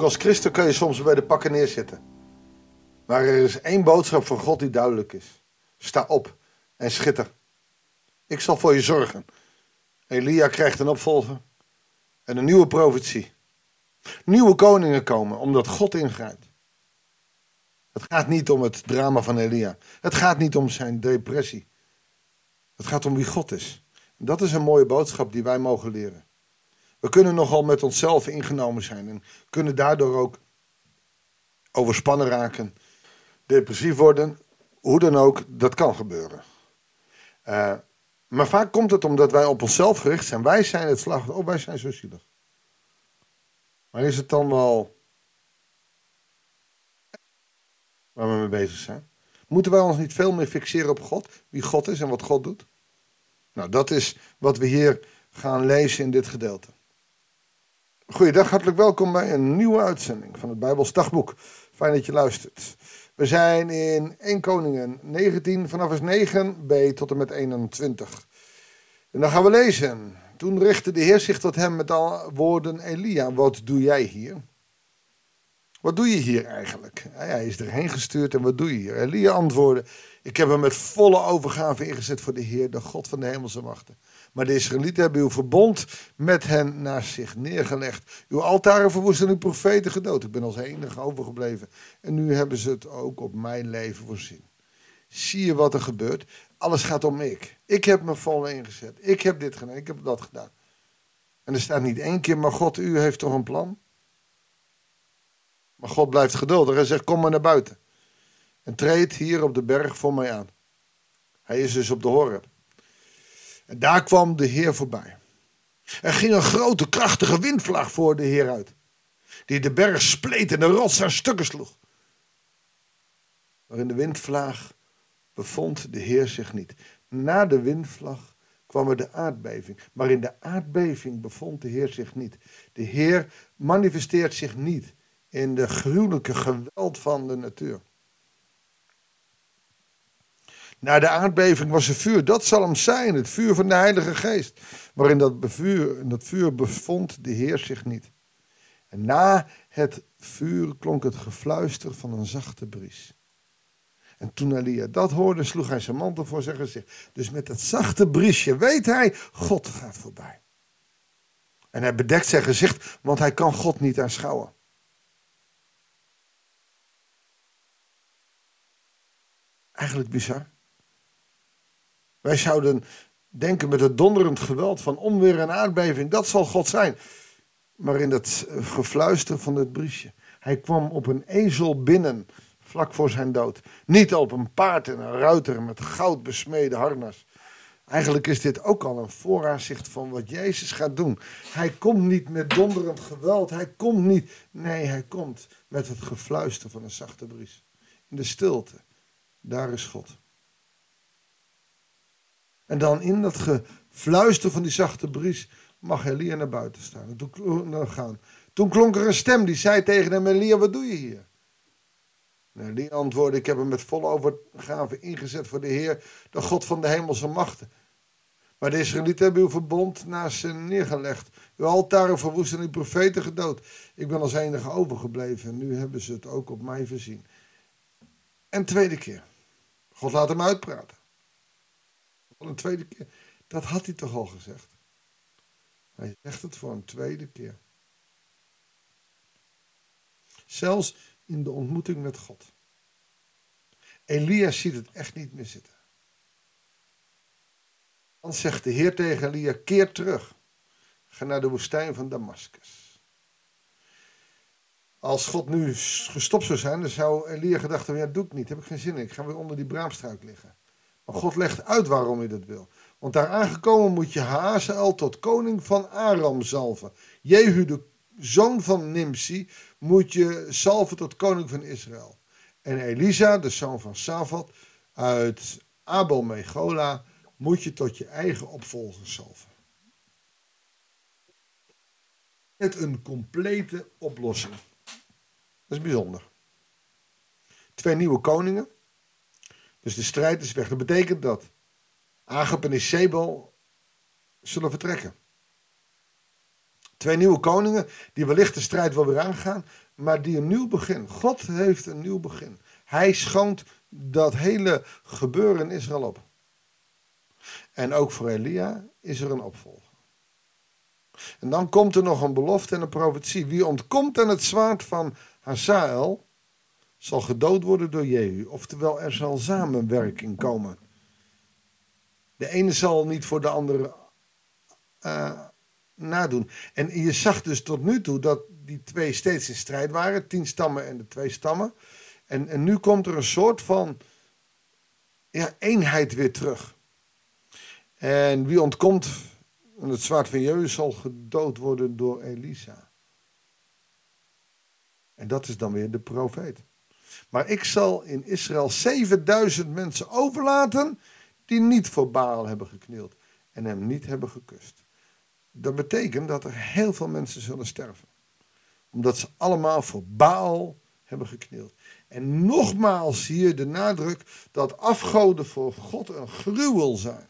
Ook als christen kun je soms bij de pakken neerzitten. Maar er is één boodschap van God die duidelijk is. Sta op en schitter. Ik zal voor je zorgen. Elia krijgt een opvolger en een nieuwe profetie. Nieuwe koningen komen omdat God ingrijpt. Het gaat niet om het drama van Elia. Het gaat niet om zijn depressie. Het gaat om wie God is. Dat is een mooie boodschap die wij mogen leren. We kunnen nogal met onszelf ingenomen zijn en kunnen daardoor ook overspannen raken, depressief worden. Hoe dan ook, dat kan gebeuren. Uh, maar vaak komt het omdat wij op onszelf gericht zijn. Wij zijn het slachtoffer. Oh, wij zijn zo zielig. Maar is het dan wel waar we mee bezig zijn? Moeten wij ons niet veel meer fixeren op God? Wie God is en wat God doet? Nou, dat is wat we hier gaan lezen in dit gedeelte. Goeiedag, hartelijk welkom bij een nieuwe uitzending van het Bijbels Dagboek. Fijn dat je luistert. We zijn in 1 Koningen 19 vanaf vers 9b tot en met 21. En dan gaan we lezen. Toen richtte de Heer zich tot hem met al woorden: Elia, wat doe jij hier? Wat doe je hier eigenlijk? Hij is erheen gestuurd en wat doe je hier? Elia antwoordde: Ik heb hem met volle overgave ingezet voor de Heer, de God van de hemelse machten. Maar de Israëlieten hebben uw verbond met hen naast zich neergelegd. Uw altaren verwoest en uw profeten gedood. Ik ben als enige overgebleven. En nu hebben ze het ook op mijn leven voorzien. Zie je wat er gebeurt? Alles gaat om ik. Ik heb me vol ingezet. Ik heb dit gedaan. Ik heb dat gedaan. En er staat niet één keer, maar God, u heeft toch een plan? Maar God blijft geduldig. Hij zegt, kom maar naar buiten. En treed hier op de berg voor mij aan. Hij is dus op de Horeb. En daar kwam de Heer voorbij. Er ging een grote, krachtige windvlaag voor de Heer uit. Die de berg spleet en de rots aan stukken sloeg. Maar in de windvlaag bevond de Heer zich niet. Na de windvlaag kwam er de aardbeving. Maar in de aardbeving bevond de Heer zich niet. De Heer manifesteert zich niet in de gruwelijke geweld van de natuur. Na de aardbeving was er vuur. Dat zal hem zijn, het vuur van de Heilige Geest. Maar in dat, vuur, in dat vuur bevond de Heer zich niet. En na het vuur klonk het gefluister van een zachte bries. En toen Elia dat hoorde, sloeg hij zijn mantel voor zijn gezicht. Dus met dat zachte briesje weet hij, God gaat voorbij. En hij bedekt zijn gezicht, want hij kan God niet aanschouwen. Eigenlijk bizar. Wij zouden denken met het donderend geweld van onweer en aardbeving, dat zal God zijn. Maar in dat gefluister van het briesje. Hij kwam op een ezel binnen, vlak voor zijn dood. Niet op een paard en een ruiter met goud besmeden harnas. Eigenlijk is dit ook al een vooraanzicht van wat Jezus gaat doen. Hij komt niet met donderend geweld. Hij komt niet. Nee, hij komt met het gefluister van een zachte bries. In de stilte. Daar is God. En dan in dat gefluister van die zachte bries mag Elia naar buiten staan. En toen, gaan. toen klonk er een stem die zei tegen hem: Elia, wat doe je hier? En Elia antwoordde: Ik heb hem met volle overgave ingezet voor de Heer, de God van de hemelse machten. Maar de Israëlieten hebben uw verbond naast ze neergelegd. Uw altaren verwoest en uw profeten gedood. Ik ben als enige overgebleven en nu hebben ze het ook op mij voorzien. En tweede keer. God laat hem uitpraten een tweede keer. Dat had hij toch al gezegd. Hij zegt het voor een tweede keer. Zelfs in de ontmoeting met God. Elia ziet het echt niet meer zitten. Dan zegt de Heer tegen Elia: Keer terug. Ga naar de woestijn van Damascus. Als God nu gestopt zou zijn, dan zou Elia gedacht hebben: Ja, doe ik niet. Heb ik geen zin in. Ik ga weer onder die braamstruik liggen. God legt uit waarom hij dat wil. Want daar aangekomen moet je Hazael tot koning van Aram zalven. Jehu, de zoon van Nimsi, moet je zalven tot koning van Israël. En Elisa, de zoon van Safat, uit Abel Megola, moet je tot je eigen opvolger zalven. Met een complete oplossing. Dat is bijzonder. Twee nieuwe koningen dus de strijd is weg. Dat betekent dat Agap en Isabel zullen vertrekken. Twee nieuwe koningen die wellicht de strijd wel weer aangaan, maar die een nieuw begin. God heeft een nieuw begin. Hij schoont dat hele gebeuren in Israël op. En ook voor Elia is er een opvolger. En dan komt er nog een belofte en een profetie. Wie ontkomt aan het zwaard van Hazael, zal gedood worden door Jehu. Oftewel, er zal samenwerking komen. De ene zal niet voor de andere uh, nadoen. En je zag dus tot nu toe dat die twee steeds in strijd waren. Tien stammen en de twee stammen. En, en nu komt er een soort van ja, eenheid weer terug. En wie ontkomt aan het zwaard van Jehu zal gedood worden door Elisa. En dat is dan weer de profeet. Maar ik zal in Israël 7000 mensen overlaten die niet voor Baal hebben geknield en hem niet hebben gekust. Dat betekent dat er heel veel mensen zullen sterven. Omdat ze allemaal voor Baal hebben geknield. En nogmaals hier de nadruk dat afgoden voor God een gruwel zijn.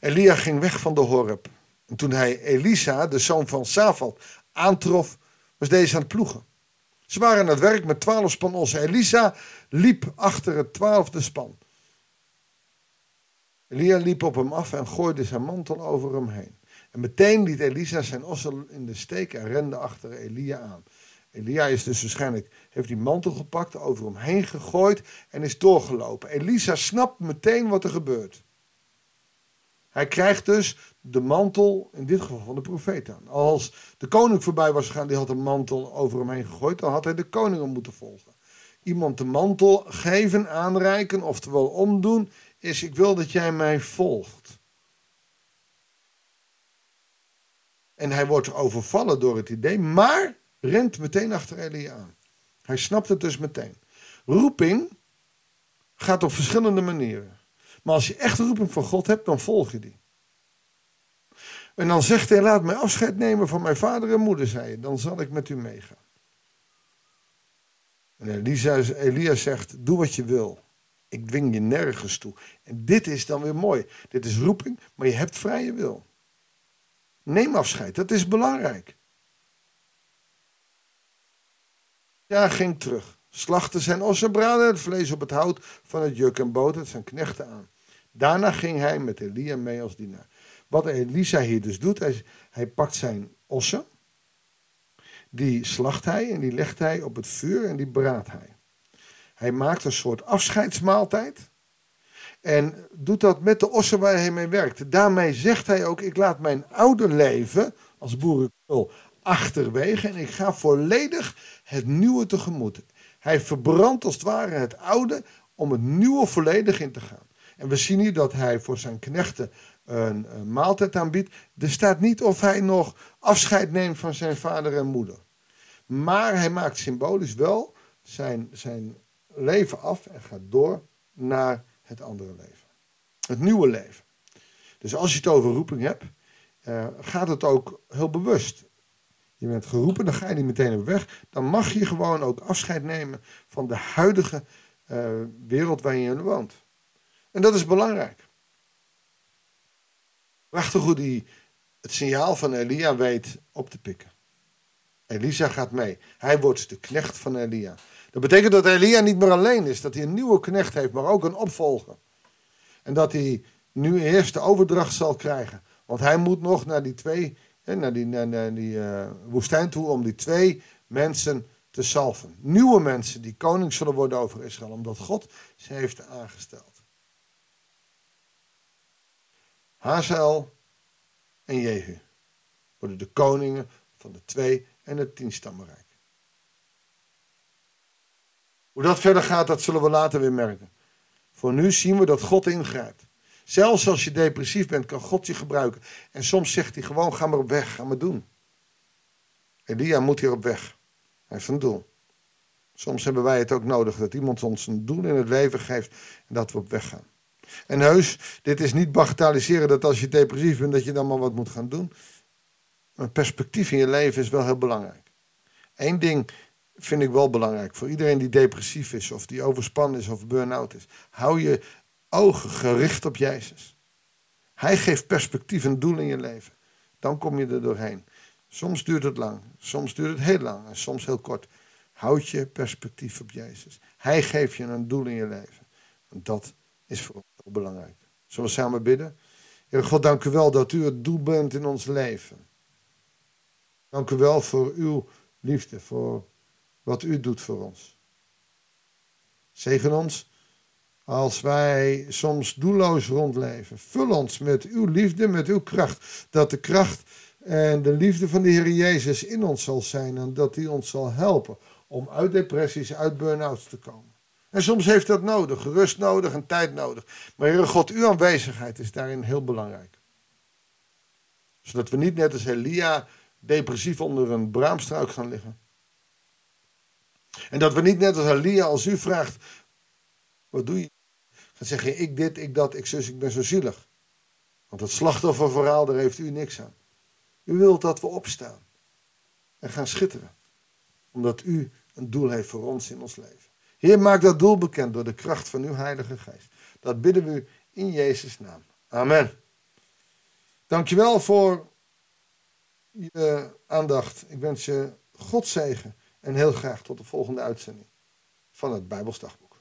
Elia ging weg van de Horeb. En toen hij Elisa, de zoon van Safat, aantrof, was deze aan het ploegen. Ze waren aan het werk met twaalf span ossen. Elisa liep achter het twaalfde span. Elia liep op hem af en gooide zijn mantel over hem heen. En meteen liet Elisa zijn ossen in de steek en rende achter Elia aan. Elia is dus waarschijnlijk, heeft die mantel gepakt, over hem heen gegooid en is doorgelopen. Elisa snapt meteen wat er gebeurt. Hij krijgt dus de mantel, in dit geval van de profeet aan. Als de koning voorbij was gegaan, die had een mantel over hem heen gegooid, dan had hij de koningen moeten volgen. Iemand de mantel geven, aanreiken, oftewel omdoen, is ik wil dat jij mij volgt. En hij wordt overvallen door het idee, maar rent meteen achter Elia aan. Hij snapt het dus meteen. Roeping gaat op verschillende manieren. Maar als je echt roeping van God hebt, dan volg je die. En dan zegt hij, laat mij afscheid nemen van mijn vader en moeder, zei je. Dan zal ik met u meegaan. En Elia zegt, doe wat je wil. Ik dwing je nergens toe. En dit is dan weer mooi. Dit is roeping, maar je hebt vrije wil. Neem afscheid, dat is belangrijk. Ja, ging terug. Slachtte zijn ossen, braden het vlees op het hout van het juk en bood het zijn knechten aan. Daarna ging hij met Elia mee als dienaar. Wat Elisa hier dus doet, hij, hij pakt zijn ossen, die slacht hij en die legt hij op het vuur en die braadt hij. Hij maakt een soort afscheidsmaaltijd en doet dat met de ossen waar hij mee werkt. Daarmee zegt hij ook, ik laat mijn oude leven als boerenkul achterwege en ik ga volledig het nieuwe tegemoet. Hij verbrandt als het ware het oude om het nieuwe volledig in te gaan. En we zien hier dat hij voor zijn knechten een, maaltijd aanbiedt. Er staat niet of hij nog afscheid neemt van zijn vader en moeder. Maar hij maakt symbolisch wel zijn, zijn leven af en gaat door naar het andere leven. Het nieuwe leven. Dus als je het over roeping hebt, uh, gaat het ook heel bewust. Je bent geroepen, dan ga je niet meteen op weg. Dan mag je gewoon ook afscheid nemen van de huidige uh, wereld waar je woont. En dat is belangrijk. Prachtig hoe hij het signaal van Elia weet op te pikken. Elisa gaat mee. Hij wordt de knecht van Elia. Dat betekent dat Elia niet meer alleen is. Dat hij een nieuwe knecht heeft, maar ook een opvolger. En dat hij nu eerst de overdracht zal krijgen. Want hij moet nog naar die twee, naar die, die uh, woestijn toe om die twee mensen te salven. Nieuwe mensen die koning zullen worden over Israël. Omdat God ze heeft aangesteld. Hazael en Jehu worden de koningen van de twee en het tienstammenrijk. Hoe dat verder gaat, dat zullen we later weer merken. Voor nu zien we dat God ingrijpt. Zelfs als je depressief bent, kan God je gebruiken. En soms zegt hij gewoon, ga maar op weg, ga maar doen. Elia moet hier op weg. Hij heeft een doel. Soms hebben wij het ook nodig dat iemand ons een doel in het leven geeft en dat we op weg gaan. En heus, dit is niet bagatelliseren dat als je depressief bent, dat je dan maar wat moet gaan doen. Een perspectief in je leven is wel heel belangrijk. Eén ding vind ik wel belangrijk voor iedereen die depressief is, of die overspannen is, of burn-out is. Hou je ogen gericht op Jezus. Hij geeft perspectief en doel in je leven. Dan kom je er doorheen. Soms duurt het lang, soms duurt het heel lang en soms heel kort. Houd je perspectief op Jezus. Hij geeft je een doel in je leven. En dat is voor ons heel belangrijk. Zullen we samen bidden? Heer God, dank u wel dat u het doel bent in ons leven. Dank u wel voor uw liefde, voor wat u doet voor ons. Zegen ons als wij soms doelloos rondleven. Vul ons met uw liefde, met uw kracht. Dat de kracht en de liefde van de Heer Jezus in ons zal zijn en dat hij ons zal helpen om uit depressies, uit burn-outs te komen. En soms heeft dat nodig, rust nodig en tijd nodig. Maar Heer God, uw aanwezigheid is daarin heel belangrijk. Zodat we niet net als Elia depressief onder een braamstruik gaan liggen. En dat we niet net als Elia, als u vraagt, wat doe je? Gaan zeggen, ik dit, ik dat, ik zus, ik ben zo zielig. Want het slachtofferverhaal, daar heeft u niks aan. U wilt dat we opstaan en gaan schitteren. Omdat u een doel heeft voor ons in ons leven. Heer, maak dat doel bekend door de kracht van uw Heilige Geest. Dat bidden we u in Jezus' naam. Amen. Dankjewel voor je aandacht. Ik wens je God zegen en heel graag tot de volgende uitzending van het Bijbelsdagboek.